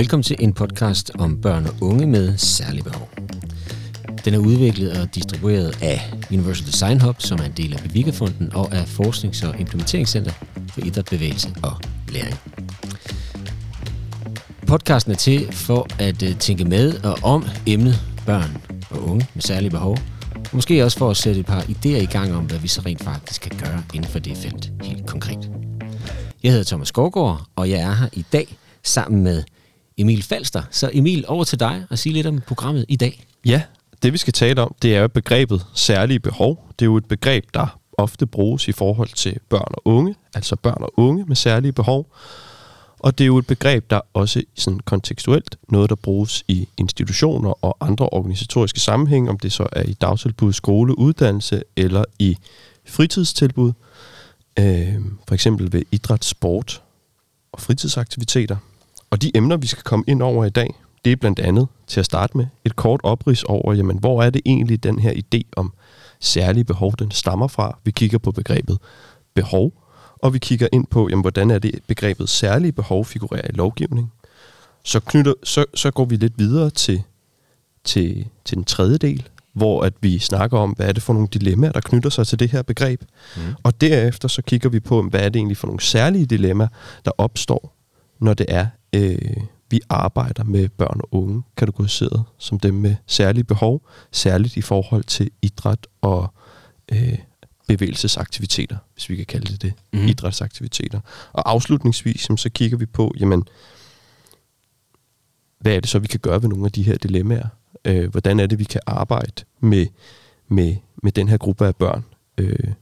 Velkommen til en podcast om børn og unge med særlige behov. Den er udviklet og distribueret af Universal Design Hub, som er en del af Bevikafonden og af Forsknings- og Implementeringscenter for Idræt, Bevægelse og Læring. Podcasten er til for at øh, tænke med og om emnet børn og unge med særlige behov, og måske også for at sætte et par idéer i gang om, hvad vi så rent faktisk kan gøre inden for det felt helt konkret. Jeg hedder Thomas Skovgaard, og jeg er her i dag sammen med Emil Falster. Så Emil, over til dig og sige lidt om programmet i dag. Ja, det vi skal tale om, det er jo begrebet særlige behov. Det er jo et begreb, der ofte bruges i forhold til børn og unge, altså børn og unge med særlige behov. Og det er jo et begreb, der også sådan kontekstuelt noget, der bruges i institutioner og andre organisatoriske sammenhæng, om det så er i dagtilbud, skole, uddannelse eller i fritidstilbud. Øh, for eksempel ved idræt, sport og fritidsaktiviteter. Og de emner, vi skal komme ind over i dag, det er blandt andet til at starte med et kort oprids over, jamen, hvor er det egentlig den her idé om særlige behov, den stammer fra. Vi kigger på begrebet behov, og vi kigger ind på, jamen, hvordan er det begrebet særlige behov figurerer i lovgivning. Så, knytter, så, så går vi lidt videre til, til, til den tredje del, hvor at vi snakker om, hvad er det for nogle dilemmaer, der knytter sig til det her begreb. Mm. Og derefter så kigger vi på, hvad er det egentlig for nogle særlige dilemmaer, der opstår, når det er, øh, vi arbejder med børn og unge, kategoriseret som dem med særlige behov, særligt i forhold til idræt og øh, bevægelsesaktiviteter, hvis vi kan kalde det det, mm. idrætsaktiviteter. Og afslutningsvis så kigger vi på, jamen, hvad er det så, vi kan gøre ved nogle af de her dilemmaer? Øh, hvordan er det, vi kan arbejde med, med, med den her gruppe af børn øh,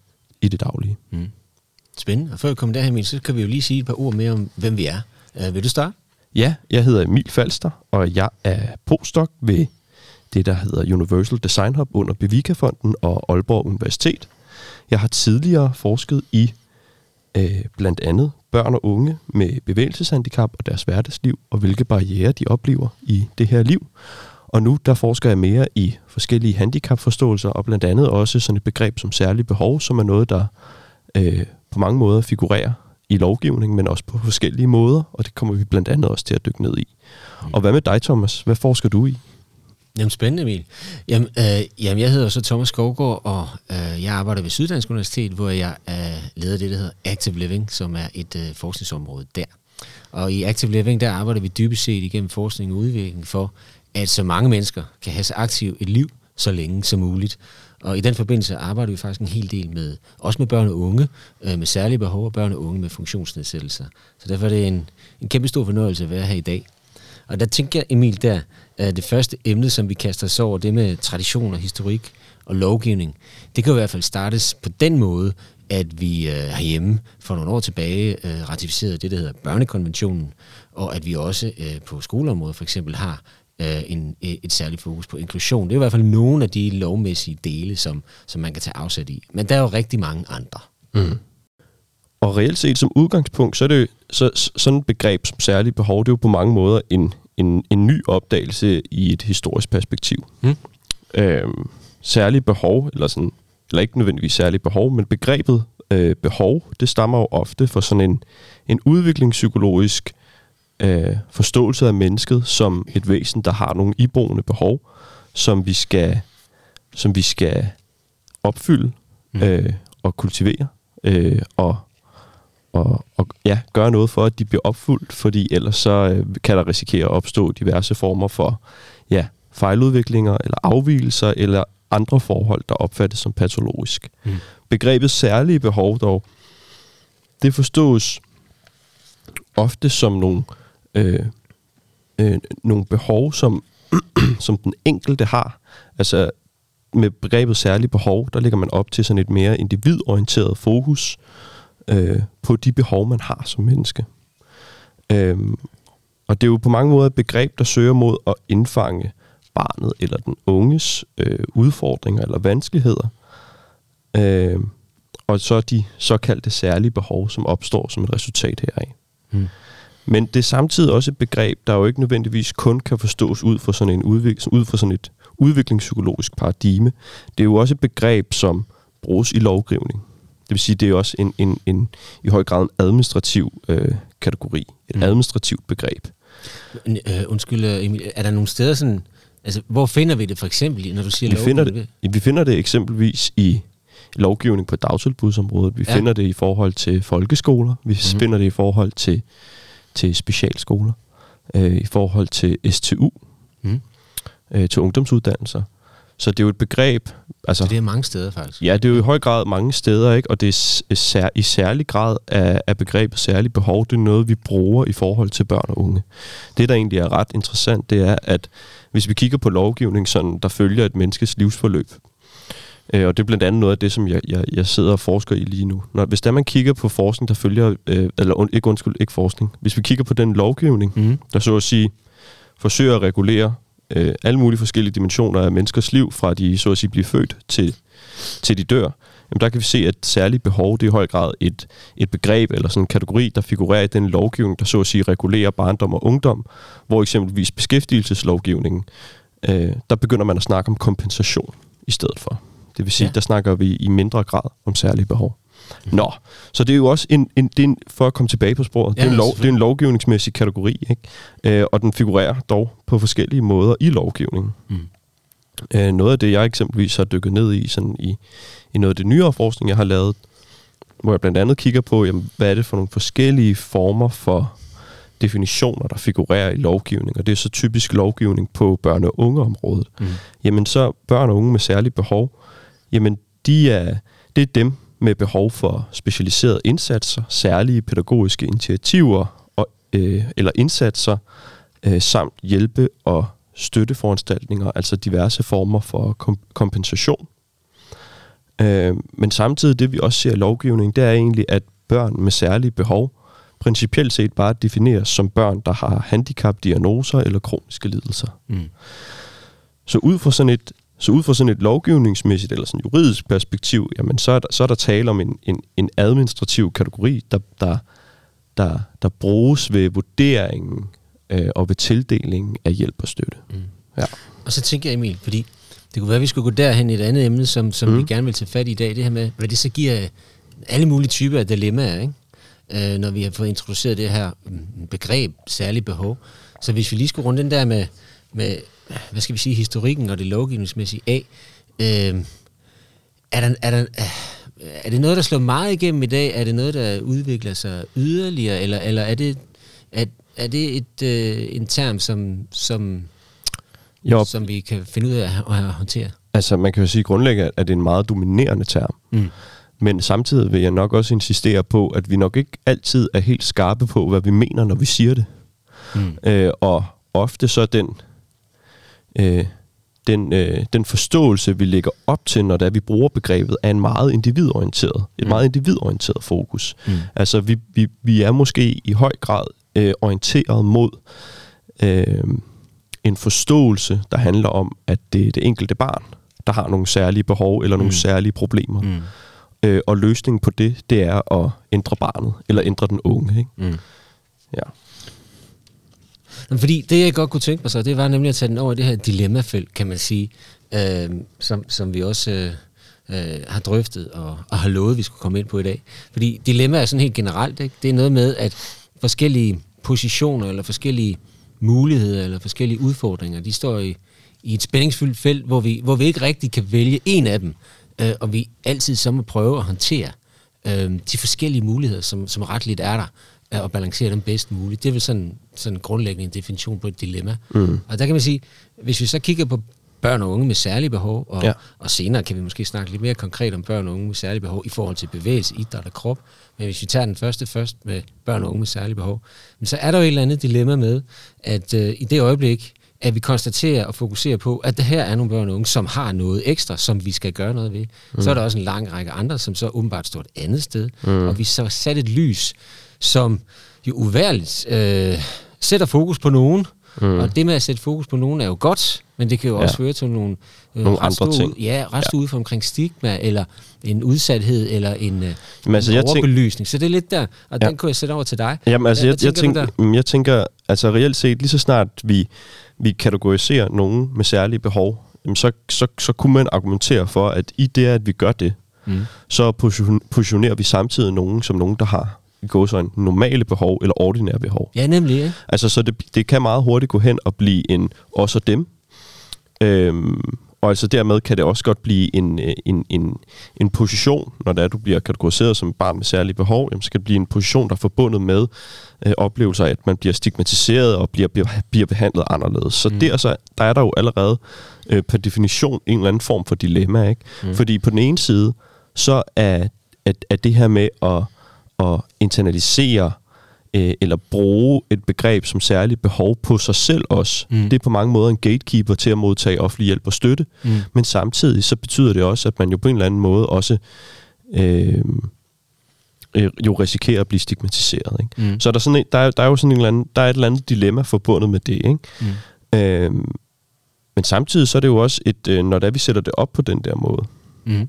i det daglige? Mm. Spændende. Og før vi kommer derhen, så kan vi jo lige sige et par ord mere om, hvem vi er. Uh, vil du starte? Ja, jeg hedder Emil Falster, og jeg er postdoc ved det, der hedder Universal Design Hub under Bevika-fonden og Aalborg Universitet. Jeg har tidligere forsket i øh, blandt andet børn og unge med bevægelseshandicap og deres hverdagsliv, og hvilke barriere de oplever i det her liv. Og nu der forsker jeg mere i forskellige handicapforståelser, og blandt andet også sådan et begreb som særlige behov, som er noget, der øh, på mange måder figurerer i lovgivning, men også på forskellige måder, og det kommer vi blandt andet også til at dykke ned i. Mm. Og hvad med dig, Thomas? Hvad forsker du i? Jamen spændende, Emil. Jamen, øh, jamen jeg hedder så Thomas Skovgaard, og øh, jeg arbejder ved Syddansk Universitet, hvor jeg er leder det, der hedder Active Living, som er et øh, forskningsområde der. Og i Active Living, der arbejder vi dybest set igennem forskning og udvikling for, at så mange mennesker kan have så aktivt et liv så længe som muligt. Og i den forbindelse arbejder vi faktisk en hel del med, også med børn og unge øh, med særlige behov, og børn og unge med funktionsnedsættelser. Så derfor er det en, en kæmpe stor fornøjelse at være her i dag. Og der tænker jeg, Emil, der er det første emne, som vi kaster os over, det med tradition og historik og lovgivning. Det kan jo i hvert fald startes på den måde, at vi øh, herhjemme for nogle år tilbage øh, ratificerede det, der hedder børnekonventionen, og at vi også øh, på skoleområdet for eksempel har øh, en, et særligt fokus på inklusion. Det er i hvert fald nogle af de lovmæssige dele, som, som man kan tage afsæt i. Men der er jo rigtig mange andre. Mm. Og reelt set som udgangspunkt, så er det så, sådan et begreb som særligt behov, det er jo på mange måder en, en, en ny opdagelse i et historisk perspektiv. Mm. Øhm, særligt behov, eller, sådan, eller ikke nødvendigvis særligt behov, men begrebet øh, behov, det stammer jo ofte fra sådan en, en udviklingspsykologisk øh, forståelse af mennesket som et væsen, der har nogle iboende behov, som vi skal, som vi skal opfylde mm. øh, og kultivere øh, og, og, og ja, gøre noget for, at de bliver opfyldt, fordi ellers så øh, kan der risikere at opstå diverse former for ja, fejludviklinger eller afvielser eller andre forhold, der opfattes som patologisk. Mm. Begrebet særlige behov dog, det forstås ofte som nogle øh, øh, nogle behov, som, som den enkelte har. Altså med begrebet særlige behov, der ligger man op til sådan et mere individorienteret fokus øh, på de behov, man har som menneske. Øh, og det er jo på mange måder et begreb, der søger mod at indfange barnet eller den unges øh, udfordringer eller vanskeligheder. Øh, og så de såkaldte særlige behov, som opstår som et resultat heraf. Mm. Men det er samtidig også et begreb, der jo ikke nødvendigvis kun kan forstås ud fra sådan, en udvik- ud fra sådan et udviklingspsykologisk paradigme. Det er jo også et begreb, som bruges i lovgivning. Det vil sige, det er også en, en, en, i høj grad en administrativ øh, kategori, et mm. administrativt begreb. Øh, undskyld, øh, Emil, er der nogle steder sådan... Altså, hvor finder vi det for eksempel, når du siger Vi finder, lovgivning? det, vi finder det eksempelvis i lovgivning på dagtilbudsområdet. Vi Ja. finder det i forhold til folkeskoler. Vi mm. finder det i forhold til, til specialskoler. Øh, I forhold til STU. Mhm. Øh, til ungdomsuddannelser. Så det er jo et begreb... Altså, Så det er mange steder, faktisk. Ja, det er jo i høj grad mange steder, ikke? og det er s- sær- i særlig grad af, af begrebet særlig behov, det er noget, vi bruger i forhold til børn og unge. Det, der egentlig er ret interessant, det er, at hvis vi kigger på lovgivning, sådan, der følger et menneskes livsforløb, øh, og det er blandt andet noget af det, som jeg, jeg, jeg sidder og forsker i lige nu. Når, hvis der man kigger på forskning, der følger, øh, eller und, ikke undskyld, ikke forskning, hvis vi kigger på den lovgivning, Mm. der så at sige forsøger at regulere øh, alle mulige forskellige dimensioner af menneskers liv, fra de så at sige bliver født til, til de dør, jamen der kan vi se, at særlige behov, det er i høj grad et, et begreb eller sådan en kategori, der figurerer i den lovgivning, der så at sige regulerer barndom og ungdom, hvor eksempelvis beskæftigelseslovgivningen, øh, der begynder man at snakke om kompensation i stedet for. Det vil sige, Ja. der snakker vi i mindre grad om særlige behov. Nå, så det er jo også en, en, det er en for at komme tilbage på sporet, Ja, det, er en lov, det er en lovgivningsmæssig kategori, ikke? Øh, og den figurerer dog på forskellige måder i lovgivningen. Mm. Øh, noget af det, jeg eksempelvis har dykket ned i, sådan i, i noget af det nyere forskning, jeg har lavet, hvor jeg blandt andet kigger på, jamen, hvad er det for nogle forskellige former for definitioner, der figurerer i lovgivning, og det er så typisk lovgivning på børne- og ungeområdet. Mm. Jamen så børn og unge med særlige behov, jamen de er, det er dem med behov for specialiserede indsatser, særlige pædagogiske initiativer og, øh, eller indsatser, øh, samt hjælpe- og støtteforanstaltninger, altså diverse former for kom- kompensation. Øh, men samtidig det, vi også ser i lovgivningen, det er egentlig, at børn med særlige behov principielt set bare defineres som børn, der har handicap, diagnoser eller kroniske lidelser. Mm. Så ud fra sådan et, så ud fra sådan et lovgivningsmæssigt eller sådan juridisk perspektiv, jamen så er der, så er der tale om en, en, en administrativ kategori, der, der, der, der bruges ved vurderingen øh, og ved tildelingen af hjælp og støtte. Mm. Ja. Og så tænker jeg, Emil, fordi det kunne være, at vi skulle gå derhen i et andet emne, som, som mm. vi gerne vil tage fat i i dag, det her med, hvad det så giver alle mulige typer af dilemmaer, ikke? Øh, når vi har fået introduceret det her mm, begreb, særlig behov. Så hvis vi lige skulle runde den der med, med hvad skal vi sige, historikken og det lovgivningsmæssige af, øh, er, der, er, der, er det noget, der slår meget igennem i dag? Er det noget, der udvikler sig yderligere? Eller, eller er det, er, er det et, øh, en term, som, som, Jo, som vi kan finde ud af at, at håndtere? altså man kan jo sige grundlæggende, at det er en meget dominerende term. Mm. Men samtidig vil jeg nok også insistere på, at vi nok ikke altid er helt skarpe på, hvad vi mener, når vi siger det. Mm. Øh, og ofte så den, øh, den, øh, den forståelse, vi lægger op til, når det er, vi bruger begrebet, er en meget individorienteret, et Mm. meget individorienteret fokus. Mm. Altså vi, vi, vi er måske i høj grad øh, orienteret mod øh, en forståelse, der handler om, at det er det enkelte barn, der har nogle særlige behov eller nogle Mm. særlige problemer. Mm. Øh, og løsningen på det, det er at ændre barnet, eller ændre den unge. Ikke? Mm. Ja. Fordi det, jeg godt kunne tænke mig så, det var nemlig at tage den over i det her dilemmafelt, kan man sige, øh, som, som vi også øh, øh, har drøftet og, og har lovet, vi skulle komme ind på i dag. Fordi dilemma er sådan helt generelt, ikke? det er noget med, at forskellige positioner eller forskellige muligheder eller forskellige udfordringer, de står i, i et spændingsfyldt felt, hvor vi, hvor vi ikke rigtig kan vælge en af dem, øh, og vi altid så må prøve at håndtere øh, de forskellige muligheder, som, som retligt er der, og balancere dem bedst muligt. Det er vel sådan, sådan en grundlæggende definition på et dilemma. Mm. Og der kan man sige, hvis vi så kigger på børn og unge med særlige behov, og, ja. Og senere kan vi måske snakke lidt mere konkret om børn og unge med særlige behov i forhold til bevægelse, idræt og krop. Men hvis vi tager den første først med børn og unge med særlige behov, men så er der jo et eller andet dilemma med, at øh, i det øjeblik, at vi konstaterer og fokuserer på, at det her er nogle børn og unge, som har noget ekstra, som vi skal gøre noget ved. Mm. Så er der også en lang række andre, som så åbenbart står et andet sted. Mm. Og vi så sat et lys, som jo uværligt øh, sætter fokus på nogen. Mm. Og det med at sætte fokus på nogen er jo godt, men det kan jo Ja. også føre til nogle, øh, Nogle andre store, ting. Ja, ret store ja. omkring stigma, eller en udsathed, eller en, øh, Men altså, en jeg tænk- overbelysning. Så det er lidt der, og Ja. den kunne jeg sætte over til dig. Jamen, altså, Hvad- jeg, jeg, tænker du tænker, jeg tænker, altså reelt set, lige så snart vi, vi kategoriserer nogen med særlige behov, så, så, så kunne man argumentere for, at i det, at vi gør det, Mm. så position- positionerer vi samtidig nogen som nogen, der har gå så en normale behov eller ordinære behov. Ja, nemlig. Ikke? Altså, så det, det kan meget hurtigt gå hen og blive en os og dem. Øhm, og altså dermed kan det også godt blive en, øh, en, en, en position, når det er, du bliver kategoriseret som barn med særlige behov, jamen, så kan det blive en position, der er forbundet med øh, oplevelser af, at man bliver stigmatiseret og bliver, bliver, bliver behandlet anderledes. Så mm. der, så, der er der jo allerede øh, per definition en eller anden form for dilemma. Ikke? Mm. Fordi på den ene side, så er, er, er det her med at, at internalisere øh, eller bruge et begreb som særligt behov på sig selv også. Mm. Det er på mange måder en gatekeeper til at modtage offentlig hjælp og støtte, mm. men samtidig så betyder det også, at man jo på en eller anden måde også øh, øh, jo risikerer at blive stigmatiseret. Ikke? Mm. Så er der, sådan en, der, er, der er jo sådan en eller anden, der er et eller andet dilemma forbundet med det. Ikke? Mm. Øh, men samtidig så er det jo også et, øh, når det er, vi sætter det op på den der måde, mm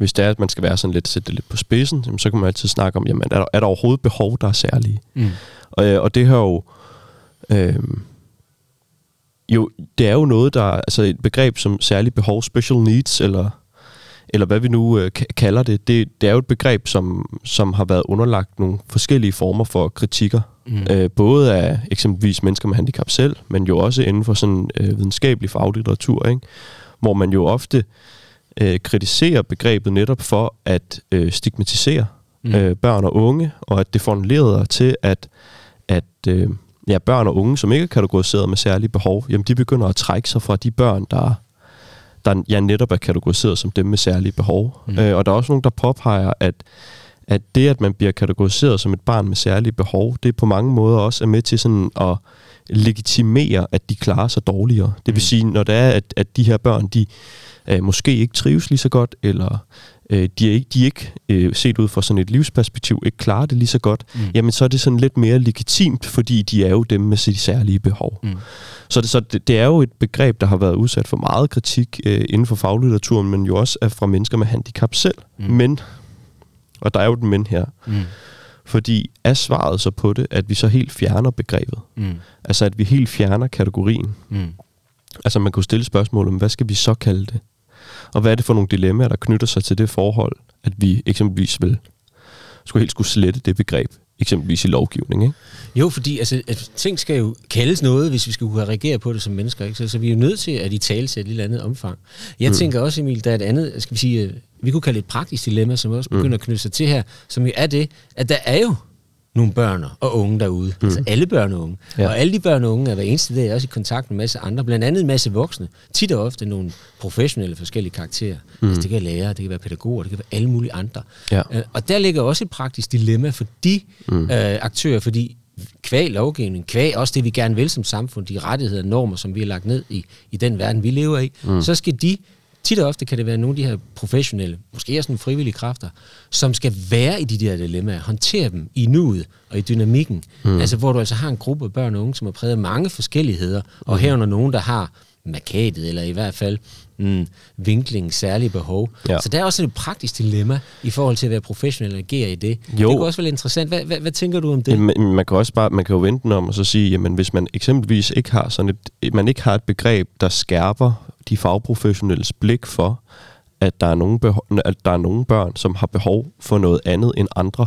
hvis det er, at man skal være sådan lidt, sætte det lidt på spidsen, jamen, så kan man altid snakke om, jamen, er der, er der overhovedet behov, der er særlige? Mm. Og, øh, og det her jo, øh, jo, det er jo noget, der altså et begreb som særlig behov, special needs, eller, eller hvad vi nu øh, kalder det, det, det er jo et begreb, som, som har været underlagt nogle forskellige former for kritikker. Mm. Øh, både af eksempelvis mennesker med handicap selv, men jo også inden for sådan øh, videnskabelig faglitteratur, ikke? hvor man jo ofte øh, kritiserer begrebet netop for at øh, stigmatisere mm. øh, børn og unge, og at det foranleder til, at, at øh, ja, børn og unge, som ikke er kategoriseret med særlige behov, jamen de begynder at trække sig fra de børn, der, der ja, netop er kategoriseret som dem med særlige behov. Mm. Øh, og der er også nogen, der påpeger, at at det, at man bliver kategoriseret som et barn med særlige behov, det på mange måder også er med til sådan at legitimere, at de klarer sig dårligere. Det vil mm. sige, når det er, at, at de her børn, de øh, måske ikke trives lige så godt, eller øh, de er ikke, de er ikke øh, set ud fra sådan et livsperspektiv, ikke klarer det lige så godt, mm. jamen så er det sådan lidt mere legitimt, fordi de er jo dem med sit særlige behov. Mm. Så, det, så det, det er jo et begreb, der har været udsat for meget kritik øh, inden for faglitteraturen, men jo også er fra mennesker med handicap selv. Mm. Men, og der er jo den men her, mm. fordi er svaret så på det, at vi så helt fjerner begrebet? Mm. Altså at vi helt fjerner kategorien? Mm. Altså man kunne stille spørgsmål om, hvad skal vi så kalde det? Og hvad er det for nogle dilemmaer, der knytter sig til det forhold, at vi eksempelvis vil skulle helt skulle slette det begreb, eksempelvis i lovgivning, ikke? Jo, fordi altså, at ting skal jo kaldes noget, hvis vi skal kunne reagere på det som mennesker, ikke? Så, så vi er jo nødt til at i tale til et lille andet omfang. Jeg mm. tænker også, Emil, der er et andet, skal vi sige, øh, vi kunne kalde et praktisk dilemma, som også begynder mm. at knytte sig til her, som jo er det, at der er jo nogle børn og unge derude. Mm. Altså alle børn og unge. Ja. Og alle de børn og unge er hver eneste dag også i kontakt med en masse andre, blandt andet en masse voksne. Tit og ofte nogle professionelle forskellige karakterer. Mm. Altså det kan være lærere, det kan være pædagoger, det kan være alle mulige andre. Ja. Uh, og der ligger også et praktisk dilemma for de mm. uh, aktører, fordi kvæg lovgivning, kvæg også det, vi gerne vil som samfund, de rettigheder og normer, som vi har lagt ned i, i den verden, vi lever i, mm. så skal de tit og ofte kan det være nogle af de her professionelle, måske også nogle frivillige kræfter, som skal være i de der dilemmaer, håndtere dem i nuet og i dynamikken. Mm. Altså hvor du altså har en gruppe af børn og unge, som har præget mange forskelligheder, og mm. herunder nogen, der har markatet, eller i hvert fald mm, vinkling, særlige behov. Ja. Så der er også et praktisk dilemma i forhold til at være professionel og agere i det. Jo. Det kunne også være interessant. Hvad, hvad, hvad tænker du om det? Man, man kan også bare, man kan jo vente om og så sige, jamen hvis man eksempelvis ikke har sådan et, man ikke har et begreb, der skærper de fagprofessionelles blik for, at der er nogle, behov, at der er nogle børn, som har behov for noget andet end andre,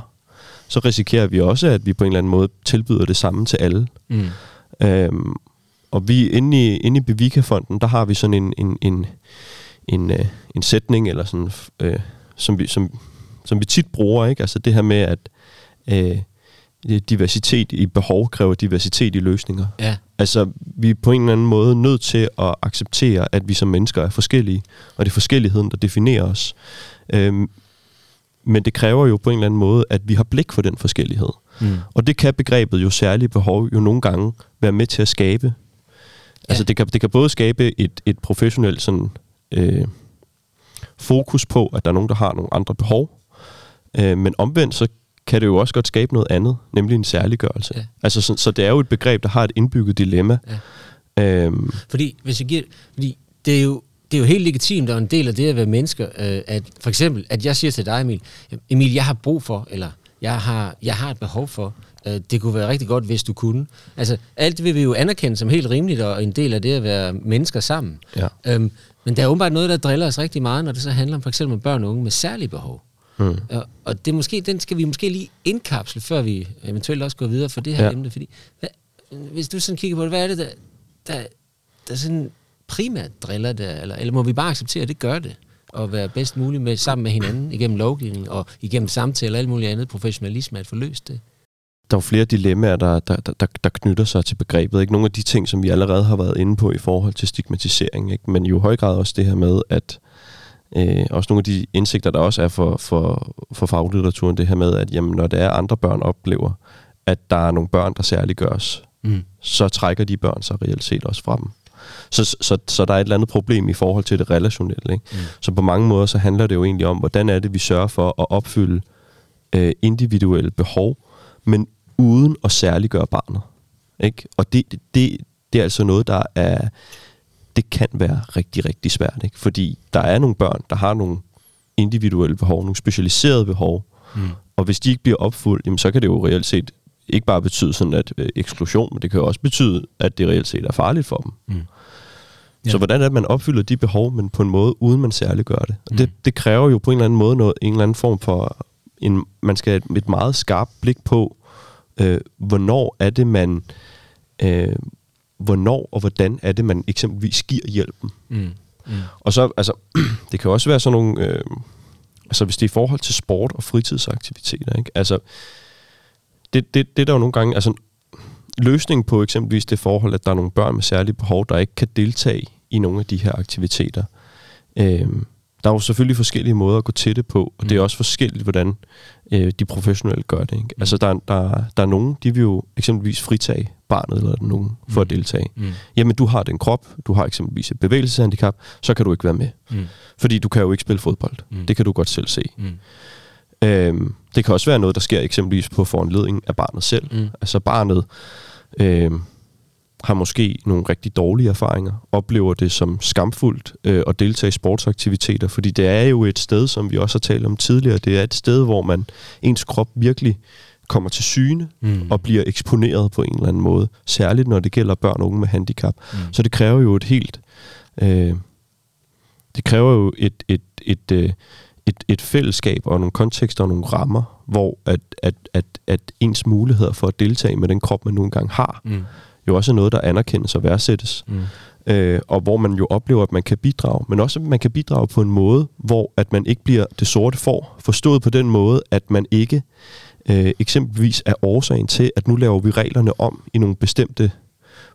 så risikerer vi også, at vi på en eller anden måde tilbyder det samme til alle. Mm. Øhm, og vi inde i, inde i Bevika-fonden, der har vi sådan en, en, en, en, øh, en sætning, eller sådan, øh, som, vi, som, som vi tit bruger, ikke? Altså det her med, at øh, diversitet i behov kræver diversitet i løsninger. Ja. Altså, vi er på en eller anden måde nødt til at acceptere, at vi som mennesker er forskellige, og det er forskelligheden, der definerer os. Øhm, men det kræver jo på en eller anden måde, at vi har blik for den forskellighed. Mm. Og det kan begrebet jo særligt behov jo nogle gange være med til at skabe. Altså, det kan, det kan både skabe et, et professionelt sådan, øh, fokus på, at der er nogen, der har nogle andre behov, øh, men omvendt så kan det jo også godt skabe noget andet, nemlig en særliggørelse. Ja. Altså, så, så det er jo et begreb, der har et indbygget dilemma. Ja. Øhm. Fordi, hvis jeg giver, fordi det er jo det er jo helt legitimt, og en del af det at være mennesker, øh, at for eksempel, at jeg siger til dig, Emil, Emil, jeg har brug for, eller jeg har, jeg har et behov for, øh, det kunne være rigtig godt, hvis du kunne. Altså, alt det vil vi jo anerkende som helt rimeligt, og en del af det at være mennesker sammen. Ja. Øhm, men der er åbenbart noget, der driller os rigtig meget, når det så handler om for eksempel børn og unge med særlige behov. Mm. Og, og det er måske, den skal vi måske lige indkapsle, før vi eventuelt også går videre for det her ja. emne. Fordi, hvad, hvis du sådan kigger på det, hvad er det, der, der, der sådan primært driller det, eller, eller må vi bare acceptere, at det gør det? Og være bedst muligt med, sammen med hinanden, igennem lovgivning og igennem samtaler og alt muligt andet professionalisme, at få løst det? Der er jo flere dilemmaer, der, der, der, der knytter sig til begrebet. Ikke? Nogle af de ting, som vi allerede har været inde på i forhold til stigmatisering, ikke? men jo i høj grad også det her med, at øh, også nogle af de indsigter, der også er for, for, for faglitteraturen, det her med, at jamen, når det er andre børn oplever, at der er nogle børn, der særligt gøres, mm. så trækker de børn sig reelt set også fra dem. Så, så, så, så der er et eller andet problem i forhold til det relationelle. Ikke? Mm. Så på mange måder, så handler det jo egentlig om, hvordan er det, vi sørger for at opfylde øh, individuelle behov, men uden at særliggøre barnet. Ikke? Og det, det, det er altså noget, der er, det kan være rigtig, rigtig svært. Ikke? Fordi der er nogle børn, der har nogle individuelle behov, nogle specialiserede behov, mm. og hvis de ikke bliver opfuldt, jamen, så kan det jo reelt set ikke bare betyde sådan at øh, eksklusion, men det kan jo også betyde, at det reelt set er farligt for dem. Mm. Ja. Så hvordan er det, at man opfylder de behov, men på en måde, uden man særligt gør det? Og mm. det, det kræver jo på en eller anden måde noget, en eller anden form for, en, man skal have et, et meget skarpt blik på, øh, hvornår er det, man... Øh, hvornår og hvordan er det, man eksempelvis giver hjælpen. Mm. Mm. Og så, altså, det kan også være sådan nogle... Øh, altså, hvis det er i forhold til sport og fritidsaktiviteter, ikke? Altså, det, det, det er der jo nogle gange... Altså, løsningen på eksempelvis det forhold, at der er nogle børn med særlige behov, der ikke kan deltage i nogle af de her aktiviteter. Øh, der er jo selvfølgelig forskellige måder at gå til det på, og mm. det er mm. også forskelligt, hvordan øh, de professionelle gør det. Ikke? Mm. Altså, der, der, der er nogen, de vil jo eksempelvis fritage barnet eller nogen for mm. at deltage. Mm. Jamen, du har den krop, du har eksempelvis et bevægelseshandicap, så kan du ikke være med. Mm. Fordi du kan jo ikke spille fodbold. Mm. Det kan du godt selv se. Mm. Øhm, det kan også være noget, der sker eksempelvis på foranledning af barnet selv. Mm. Altså barnet... Øh, har måske nogle rigtig dårlige erfaringer, oplever det som skamfuldt øh, at deltage i sportsaktiviteter, fordi det er jo et sted, som vi også har talt om tidligere, det er et sted, hvor man ens krop virkelig kommer til syne mm. og bliver eksponeret på en eller anden måde, særligt når det gælder børn og unge med handicap. Mm. Så det kræver jo et helt... Øh, det kræver jo et, et, et, et, øh, et, et fællesskab og nogle kontekster og nogle rammer, hvor at, at, at, at ens muligheder for at deltage med den krop, man nu engang har, mm jo også er noget, der anerkendes og værdsættes. Mm. Øh, og hvor man jo oplever, at man kan bidrage. Men også, at man kan bidrage på en måde, hvor at man ikke bliver det sorte for. Forstået på den måde, at man ikke øh, eksempelvis er årsagen til, at nu laver vi reglerne om i nogle bestemte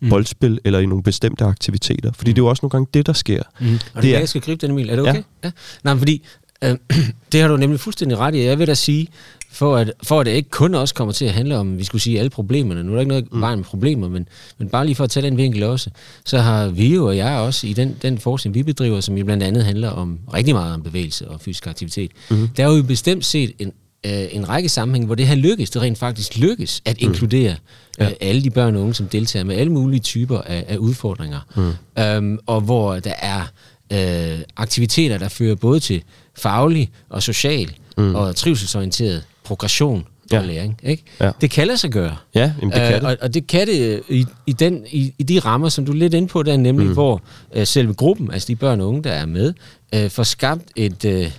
mm. boldspil eller i nogle bestemte aktiviteter. Fordi mm. det er jo også nogle gange det, der sker. Mm. Og det er, jeg skal gribe den, Emil. Er det okay? Ja. ja. Nej, fordi øh, det har du nemlig fuldstændig ret i. Jeg vil da sige, for at, for at det ikke kun også kommer til at handle om, vi skulle sige, alle problemerne. Nu er der ikke noget mm. vejen med problemer, men, men bare lige for at tage den vinkel også, så har vi jo og jeg også i den, den forskning, vi bedriver, som jo blandt andet handler om rigtig meget om bevægelse og fysisk aktivitet, mm. der er jo bestemt set en, øh, en række sammenhæng, hvor det her lykkes, det rent faktisk lykkes at mm. inkludere ja. øh, alle de børn og unge, som deltager med alle mulige typer af, af udfordringer. Mm. Øhm, og hvor der er øh, aktiviteter, der fører både til faglig og social mm. og trivselsorienteret progression ja. og læring. Ikke? Ja. Det kan lade sig gøre. Ja, jamen det kan øh, det. Og, og det kan det øh, i, i, den, i, i de rammer, som du er lidt inde på, der nemlig mm. hvor øh, selve gruppen, altså de børn og unge, der er med, øh, får skabt et... Øh,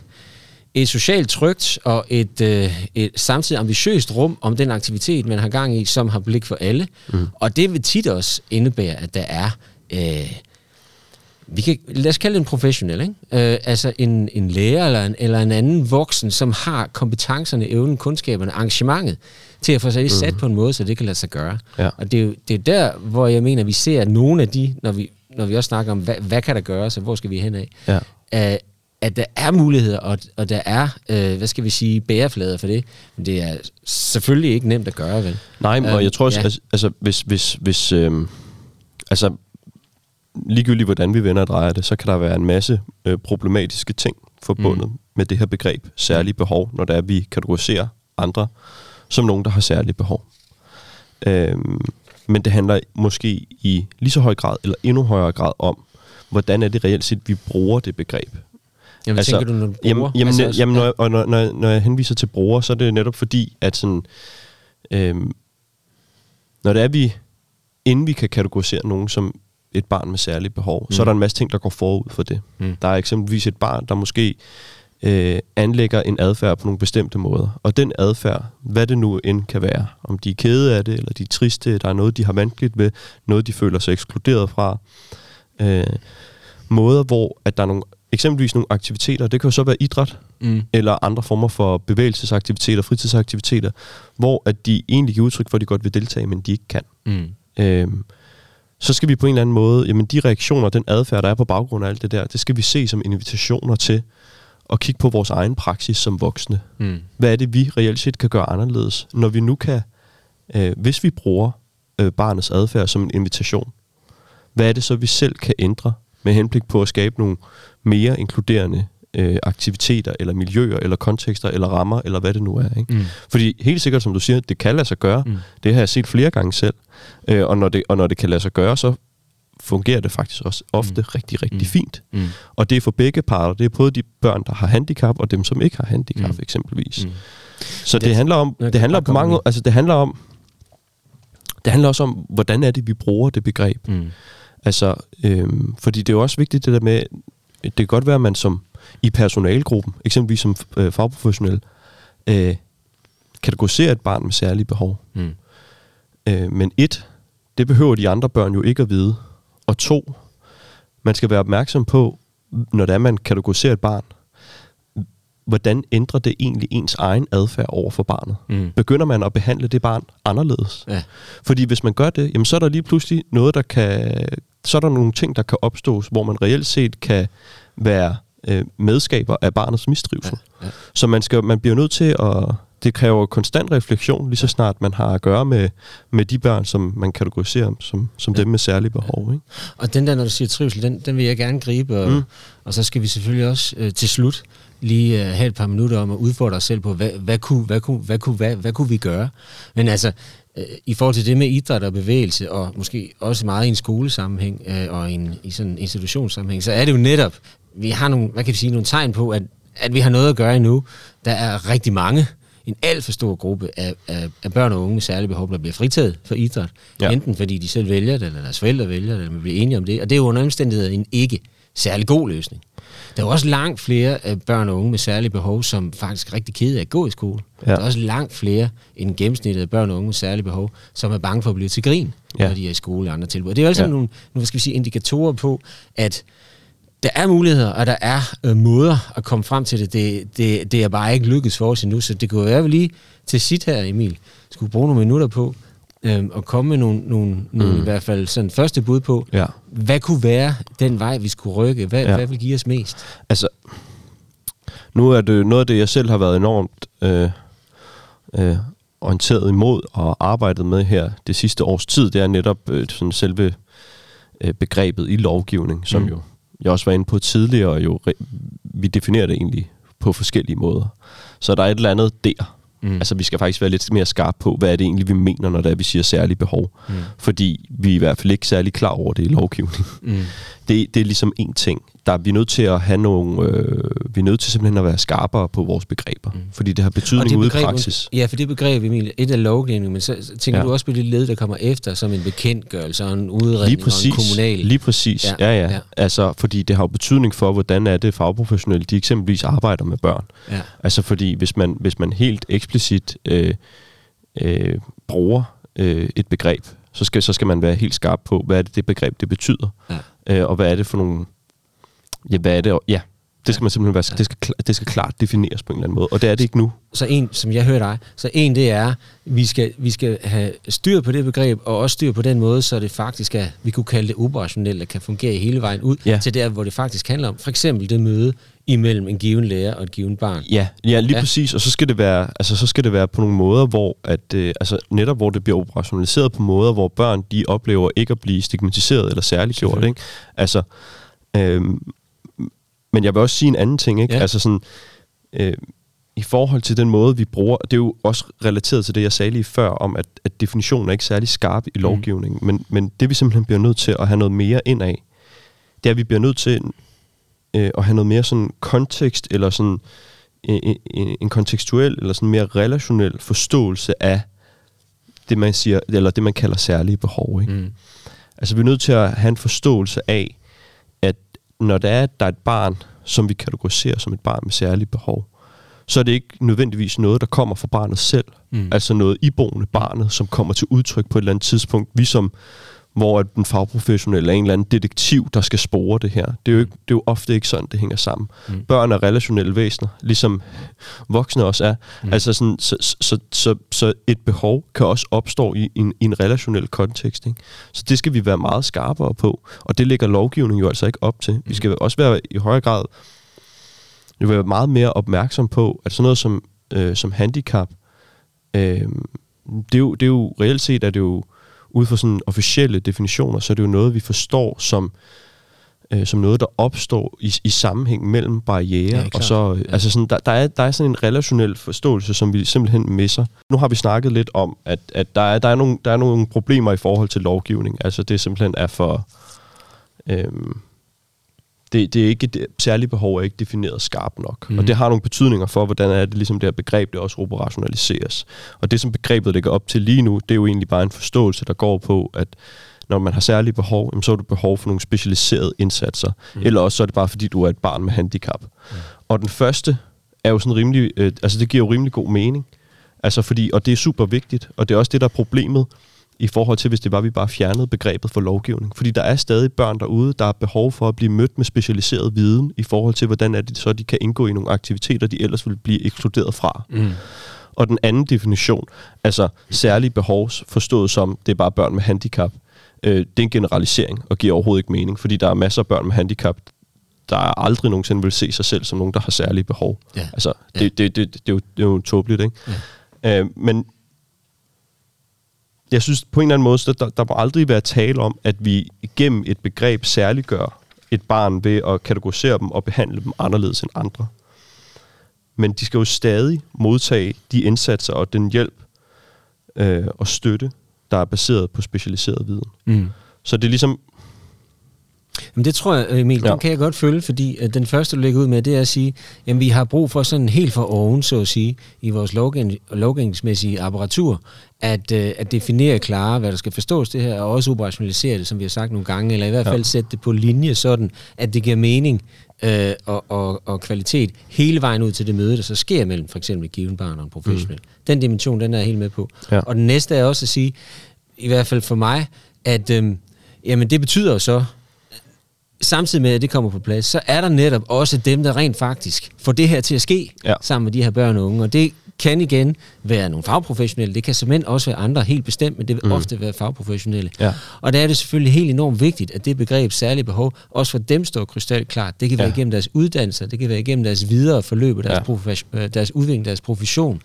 et socialt trygt og et, øh, et samtidig ambitiøst rum om den aktivitet, man har gang i, som har blik for alle. Mm. Og det vil tit også indebære, at der er øh, vi kan, lad os kalde det en professionel, ikke? Øh, altså en, en lærer eller en, eller en anden voksen, som har kompetencerne, evnen, kundskaberne, arrangementet til at få sig det sat mm. på en måde, så det kan lade sig gøre. Ja. Og det er, det er der, hvor jeg mener, vi ser, at nogle af de, når vi, når vi også snakker om, hvad, hvad kan der gøres, og hvor skal vi hen af, ja. at, at der er muligheder, og, og der er, øh, hvad skal vi sige, bæreflader for det. Men det er selvfølgelig ikke nemt at gøre, vel? Nej, men um, jeg tror også, ja. altså, altså hvis, hvis, hvis øh, altså ligegyldigt hvordan vi vender og drejer det, så kan der være en masse øh, problematiske ting forbundet mm. med det her begreb særlige behov, når det er, at vi kategoriserer andre som nogen, der har særlige behov. Øhm, men det handler måske i lige så høj grad, eller endnu højere grad om, hvordan er det reelt set, vi bruger det begreb. Jamen, altså, tænker du, når du bruger? Jamen, jamen, altså, også, jamen når, og når, når, når jeg henviser til bruger, så er det netop fordi, at sådan, øhm, når det er, vi, inden vi kan kategorisere nogen som et barn med særlige behov, mm. så er der en masse ting, der går forud for det. Mm. Der er eksempelvis et barn, der måske øh, anlægger en adfærd på nogle bestemte måder. Og den adfærd, hvad det nu end kan være, om de er kede af det, eller de er triste, der er noget, de har vanskeligt ved, noget, de føler sig ekskluderet fra. Øh, måder, hvor at der er nogle, eksempelvis nogle aktiviteter, det kan jo så være idræt, mm. eller andre former for bevægelsesaktiviteter, fritidsaktiviteter, hvor at de egentlig giver udtryk for, at de godt vil deltage, men de ikke kan. Mm. Øh, så skal vi på en eller anden måde, jamen de reaktioner, den adfærd, der er på baggrund af alt det der, det skal vi se som invitationer til at kigge på vores egen praksis som voksne. Mm. Hvad er det, vi reelt set kan gøre anderledes, når vi nu kan, øh, hvis vi bruger øh, barnets adfærd som en invitation, hvad er det så, vi selv kan ændre med henblik på at skabe nogle mere inkluderende øh, aktiviteter, eller miljøer, eller kontekster, eller rammer, eller hvad det nu er. Ikke? Mm. Fordi helt sikkert, som du siger, det kan lade sig gøre. Mm. Det har jeg set flere gange selv. Øh, og, når det, og når det kan lade sig gøre, så fungerer det faktisk også ofte mm. rigtig, rigtig mm. fint. Mm. Og det er for begge parter. Det er både de børn, der har handicap, og dem, som ikke har handicap, mm. eksempelvis. Mm. Så det, det handler om, det handler på mange, altså det handler om, det handler også om, hvordan er det, vi bruger det begreb. Mm. Altså, øhm, fordi det er jo også vigtigt det der med, det kan godt være, at man som i personalgruppen, eksempelvis som øh, fagprofessionel, øh, kategoriserer et barn med særlige behov. Mm. Øh, men et, det behøver de andre børn jo ikke at vide. Og to, man skal være opmærksom på, når det er, man kategoriserer et barn, hvordan ændrer det egentlig ens egen adfærd over for barnet? Mm. Begynder man at behandle det barn anderledes? Ja. Fordi hvis man gør det, jamen, så er der lige pludselig noget, der kan... Så er der nogle ting, der kan opstå, hvor man reelt set kan være øh, medskaber af barnets mistrivsel. Ja. Ja. Så man, skal, man bliver nødt til at det kræver konstant refleksion, lige så snart man har at gøre med, med de børn, som man kategoriserer som, som ja. dem med særlige behov. Ikke? Og den der, når du siger trivsel, den, den vil jeg gerne gribe, og, mm. og så skal vi selvfølgelig også øh, til slut lige øh, have et par minutter om at udfordre os selv på, hvad, hvad, kunne, hvad, kunne, hvad, kunne, hvad, hvad kunne vi gøre? Men altså, øh, i forhold til det med idræt og bevægelse, og måske også meget i en skolesammenhæng øh, og en, i sådan en institutionssammenhæng, så er det jo netop, vi har nogle, hvad kan vi sige, nogle tegn på, at, at vi har noget at gøre endnu. Der er rigtig mange, en alt for stor gruppe af, af, af børn og unge med særlige behov, der bliver fritaget for idræt. Ja. Enten fordi de selv vælger det, eller deres forældre vælger det, eller man bliver enige om det. Og det er jo under omstændigheder en ikke særlig god løsning. Der er også langt flere af børn og unge med særlige behov, som faktisk er rigtig kede af at gå i skole. Ja. Der er også langt flere end gennemsnittet af børn og unge med særlige behov, som er bange for at blive til grin, ja. når de er i skole og andre tilbud. Det er jo altså ja. nogle, nogle skal vi sige, indikatorer på, at der er muligheder, og der er øh, måder at komme frem til det. Det, det. det er bare ikke lykkedes for os endnu, så det kunne være, at vi lige til sit her, Emil, skulle bruge nogle minutter på øh, at komme med nogle, nogle, nogle mm. i hvert fald sådan første bud på, ja. hvad kunne være den vej, vi skulle rykke? Hvad, ja. hvad vil give os mest? Altså, nu er det noget af det, jeg selv har været enormt øh, øh, orienteret imod og arbejdet med her det sidste års tid, det er netop øh, sådan selve øh, begrebet i lovgivning, som mm. jo jeg også var inde på tidligere, jo, vi definerer det egentlig på forskellige måder. Så der er et eller andet der. Mm. Altså vi skal faktisk være lidt mere skarpe på, hvad er det egentlig, vi mener, når det er, vi siger særlige behov. Mm. Fordi vi er i hvert fald ikke særlig klar over det i lovgivningen. Mm. Det, det er ligesom en ting der er vi nødt til at have nogle, øh, vi er nødt til simpelthen at være skarpere på vores begreber, mm. fordi det har betydning ude i praksis. Ja, for det begreb, Emil, et af lovgivningen, men så tænker ja. du også på det led, der kommer efter, som en bekendtgørelse og en udredning lige præcis, og en kommunal. Lige præcis, ja. Ja, ja. ja. Altså, fordi det har jo betydning for, hvordan er det fagprofessionelle, de eksempelvis arbejder med børn. Ja. Altså, fordi hvis man, hvis man helt eksplicit øh, øh, bruger øh, et begreb, så skal, så skal man være helt skarp på, hvad er det, det begreb det betyder, ja. øh, og hvad er det for nogle Ja, hvad er det? Ja, det skal man simpelthen være, det, skal, det skal klart defineres på en eller anden måde, og det er det ikke nu. Så en, som jeg hører dig, så en det er, vi skal, vi skal have styr på det begreb, og også styr på den måde, så det faktisk er, vi kunne kalde det operationelt, kan fungere hele vejen ud ja. til der, hvor det faktisk handler om. For eksempel det møde imellem en given lærer og et given barn. Ja, ja lige ja. præcis, og så skal det være, altså, så skal det være på nogle måder, hvor at, øh, altså, netop hvor det bliver operationaliseret på måder, hvor børn de oplever ikke at blive stigmatiseret eller særligt gjort. Ikke? Altså, øh, men jeg vil også sige en anden ting, ikke? Ja. Altså sådan, øh, i forhold til den måde, vi bruger, det er jo også relateret til det, jeg sagde lige før, om at, at definitionen er ikke særlig skarp i mm. lovgivningen, mm. men, men det vi simpelthen bliver nødt til at have noget mere ind af, det er, at vi bliver nødt til øh, at have noget mere sådan kontekst, eller sådan en, en, en kontekstuel, eller sådan mere relationel forståelse af det, man siger, eller det, man kalder særlige behov. Ikke? Mm. Altså, vi er nødt til at have en forståelse af, når det er, at der er et barn, som vi kategoriserer som et barn med særlige behov, så er det ikke nødvendigvis noget, der kommer fra barnet selv. Mm. Altså noget iboende barnet, som kommer til udtryk på et eller andet tidspunkt. Vi som hvor den fagprofessionelle er en eller anden detektiv, der skal spore det her. Det er jo, ikke, det er jo ofte ikke sådan, det hænger sammen. Mm. Børn er relationelle væsener, ligesom voksne også er. Mm. Altså sådan, så, så, så, så et behov kan også opstå i, en, i en relationel kontekst. Ikke? Så det skal vi være meget skarpere på, og det ligger lovgivningen jo altså ikke op til. Mm. Vi skal også være i højere grad være meget mere opmærksom på, at sådan noget som, øh, som handicap, øh, det, er jo, det er jo reelt set, at det jo ud fra sådan officielle definitioner, så er det jo noget, vi forstår som, øh, som noget, der opstår i, i sammenhæng mellem barriere. Ja, og så, øh, ja. altså sådan, der, der, er, der er sådan en relationel forståelse, som vi simpelthen misser. Nu har vi snakket lidt om, at, at der, er, der, er nogle, der er nogle problemer i forhold til lovgivning. Altså det simpelthen er for... Øh, det, det er ikke det særlige behov er ikke defineret skarpt nok. Mm. Og det har nogle betydninger for, hvordan er det ligesom det her begreb, det også operationaliseres. Og det, som begrebet ligger op til lige nu, det er jo egentlig bare en forståelse, der går på, at når man har særlige behov, så har du behov for nogle specialiserede indsatser. Mm. Eller også så er det bare, fordi du er et barn med handicap. Mm. Og den første er jo sådan rimelig, øh, altså det giver jo rimelig god mening. Altså fordi, og det er super vigtigt, og det er også det, der er problemet i forhold til, hvis det var, vi bare fjernede begrebet for lovgivning. Fordi der er stadig børn derude, der har behov for at blive mødt med specialiseret viden i forhold til, hvordan er det så, de kan indgå i nogle aktiviteter, de ellers ville blive ekskluderet fra. Mm. Og den anden definition, altså særlige behov forstået som, det er bare børn med handicap, øh, det er en generalisering og giver overhovedet ikke mening, fordi der er masser af børn med handicap, der aldrig nogensinde vil se sig selv som nogen, der har særlige behov. Ja. Altså, det, ja. det, det, det, det, er jo, det er jo tåbeligt, ikke? Ja. Øh, men jeg synes på en eller anden måde, der, der må aldrig være tale om, at vi gennem et begreb særliggør et barn ved at kategorisere dem og behandle dem anderledes end andre. Men de skal jo stadig modtage de indsatser og den hjælp øh, og støtte, der er baseret på specialiseret viden. Mm. Så det er ligesom, Jamen det tror jeg, Emil, ja. den kan jeg godt følge, fordi at den første, du lægger ud med, det er at sige, at vi har brug for sådan helt for oven, så at sige, i vores lovgivningsmæssige apparatur, at, uh, at definere klare, hvad der skal forstås det her, og også operationalisere det, som vi har sagt nogle gange, eller i hvert fald ja. sætte det på linje sådan, at det giver mening uh, og, og, og kvalitet hele vejen ud til det møde, der så sker mellem for eksempel et givet barn og en professionel. Mm. Den dimension, den er jeg helt med på. Ja. Og den næste er også at sige, i hvert fald for mig, at øhm, jamen det betyder jo så, samtidig med, at det kommer på plads, så er der netop også dem, der rent faktisk får det her til at ske ja. sammen med de her børn og unge. Og det kan igen være nogle fagprofessionelle, det kan simpelthen også være andre helt bestemt, men det vil mm. ofte være fagprofessionelle. Ja. Og der er det selvfølgelig helt enormt vigtigt, at det begreb særlige behov, også for dem står krystal klart. Det kan være ja. igennem deres uddannelser, det kan være igennem deres videre forløb og deres, ja. Øh, deres udvikling, deres profession,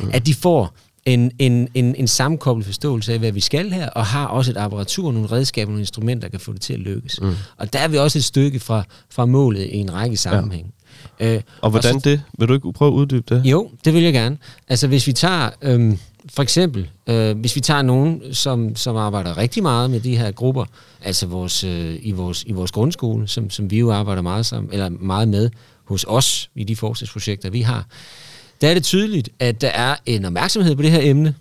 mm. at de får en, en, en, en sammenkoblet forståelse af, hvad vi skal her, og har også et apparatur, nogle redskaber, nogle instrumenter, der kan få det til at lykkes. Mm. Og der er vi også et stykke fra, fra målet i en række sammenhæng. Ja. Øh, og hvordan og så, det? Vil du ikke prøve at uddybe det? Jo, det vil jeg gerne. Altså hvis vi tager... Øhm, for eksempel, øh, hvis vi tager nogen, som, som arbejder rigtig meget med de her grupper, altså vores, øh, i, vores, i vores grundskole, som, som vi jo arbejder meget, sammen, eller meget med hos os i de forskningsprojekter, vi har, der er det tydeligt, at der er en opmærksomhed på det her emne.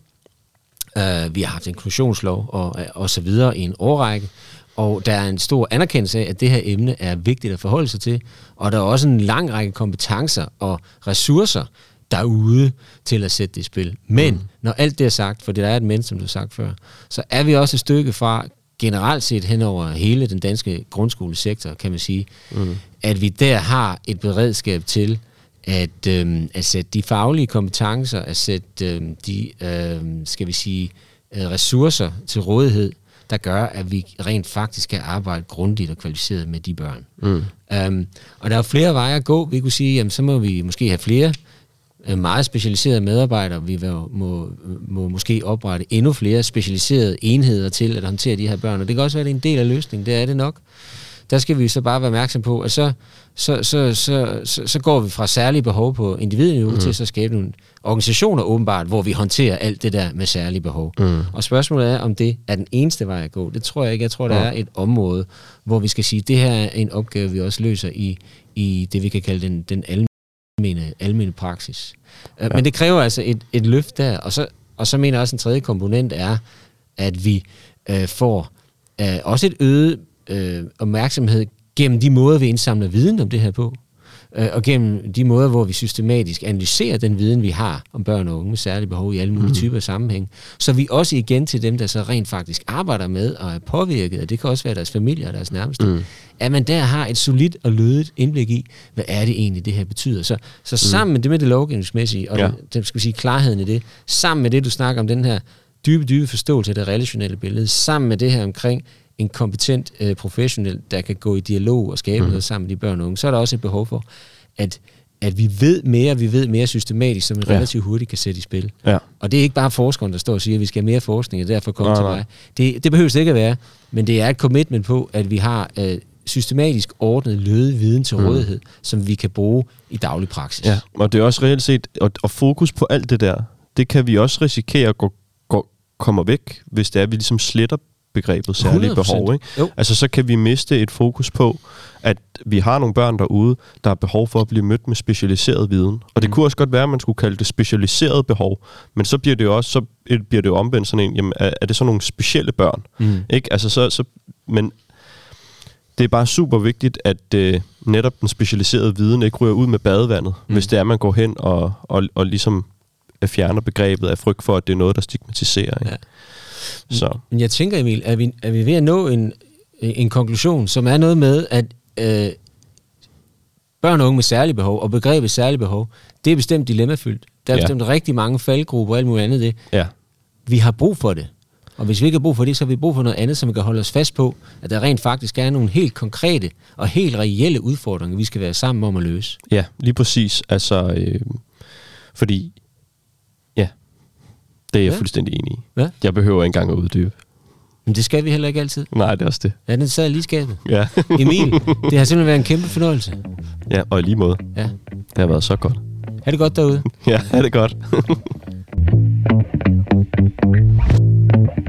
Uh, vi har haft inklusionslov og, og så videre i en årrække, og der er en stor anerkendelse af, at det her emne er vigtigt at forholde sig til, og der er også en lang række kompetencer og ressourcer derude til at sætte det i spil. Men mm. når alt det er sagt, for det der er et men, som du har sagt før, så er vi også et stykke fra generelt set hen over hele den danske grundskolesektor, kan man sige, mm. at vi der har et beredskab til at, øh, at sætte de faglige kompetencer, at sætte øh, de, øh, skal vi sige, øh, ressourcer til rådighed, der gør, at vi rent faktisk kan arbejde grundigt og kvalificeret med de børn. Mm. Um, og der er flere veje at gå. Vi kunne sige, jamen så må vi måske have flere øh, meget specialiserede medarbejdere. Vi må, må, må måske oprette endnu flere specialiserede enheder til at håndtere de her børn. Og det kan også være, at det er en del af løsningen. Det er det nok. Der skal vi så bare være opmærksom på, at så så, så, så, så, så går vi fra særlige behov på individniveau mm. til så skabe nogle organisationer åbenbart, hvor vi håndterer alt det der med særlige behov. Mm. Og spørgsmålet er, om det er den eneste vej at gå. Det tror jeg ikke. Jeg tror, der mm. er et område, hvor vi skal sige, at det her er en opgave, vi også løser i, i det, vi kan kalde den, den almene, almene praksis. Øh, ja. Men det kræver altså et, et løft der, og så, og så mener jeg også, en tredje komponent er, at vi øh, får øh, også et øget øh, opmærksomhed gennem de måder, vi indsamler viden om det her på, øh, og gennem de måder, hvor vi systematisk analyserer den viden, vi har om børn og unge med særlige behov i alle mulige mm. typer sammenhæng, så vi også igen til dem, der så rent faktisk arbejder med og er påvirket, og det kan også være deres familie og deres nærmeste, mm. at man der har et solidt og lødigt indblik i, hvad er det egentlig, det her betyder. Så, så mm. sammen med det med det lovgivningsmæssige, og ja. den, skal vi sige, klarheden i det, sammen med det, du snakker om, den her dybe, dybe forståelse af det relationelle billede, sammen med det her omkring en kompetent øh, professionel, der kan gå i dialog og skabe mm. noget sammen med de børn og unge, så er der også et behov for, at, at vi ved mere, vi ved mere systematisk, som vi ja. relativt hurtigt kan sætte i spil. Ja. Og det er ikke bare forskeren, der står og siger, at vi skal have mere forskning, og derfor komme nej, til mig. Det, det behøver det ikke at være, men det er et commitment på, at vi har øh, systematisk ordnet løde viden til mm. rådighed, som vi kan bruge i daglig praksis. Ja, og det er også reelt set, og, og fokus på alt det der, det kan vi også risikere at gå, gå, kommer væk, hvis det er, at vi ligesom sletter begrebet særlige 100%. behov. Ikke? Jo. Altså så kan vi miste et fokus på, at vi har nogle børn derude, der har behov for at blive mødt med specialiseret viden. Og det mm. kunne også godt være, at man skulle kalde det specialiseret behov, men så bliver det jo også så bliver det jo omvendt sådan en, jamen er, er det så nogle specielle børn? Mm. Ikke? Altså så, så, men det er bare super vigtigt, at øh, netop den specialiserede viden ikke ryger ud med badevandet, mm. hvis det er, at man går hen og, og, og ligesom fjerner begrebet af frygt for, at det er noget, der stigmatiserer. Ikke? Ja. Så. Men jeg tænker, Emil, er vi, er vi ved at nå en, en konklusion, som er noget med, at øh, børn og unge med særlige behov, og begrebet særlige behov, det er bestemt dilemmafyldt. Der er ja. bestemt rigtig mange faldgrupper og alt muligt andet det. Ja. Vi har brug for det. Og hvis vi ikke har brug for det, så har vi brug for noget andet, som vi kan holde os fast på, at der rent faktisk er nogle helt konkrete og helt reelle udfordringer, vi skal være sammen om at løse. Ja, lige præcis. Altså, øh, fordi det er jeg fuldstændig enig i. Ja. Jeg behøver ikke engang at uddybe. Men det skal vi heller ikke altid. Nej, det er også det. Ja, den sad lige skabet. Ja. Emil, det har simpelthen været en kæmpe fornøjelse. Ja, og i lige måde. Ja. Det har været så godt. Ha' det godt derude. ja, ha' det godt.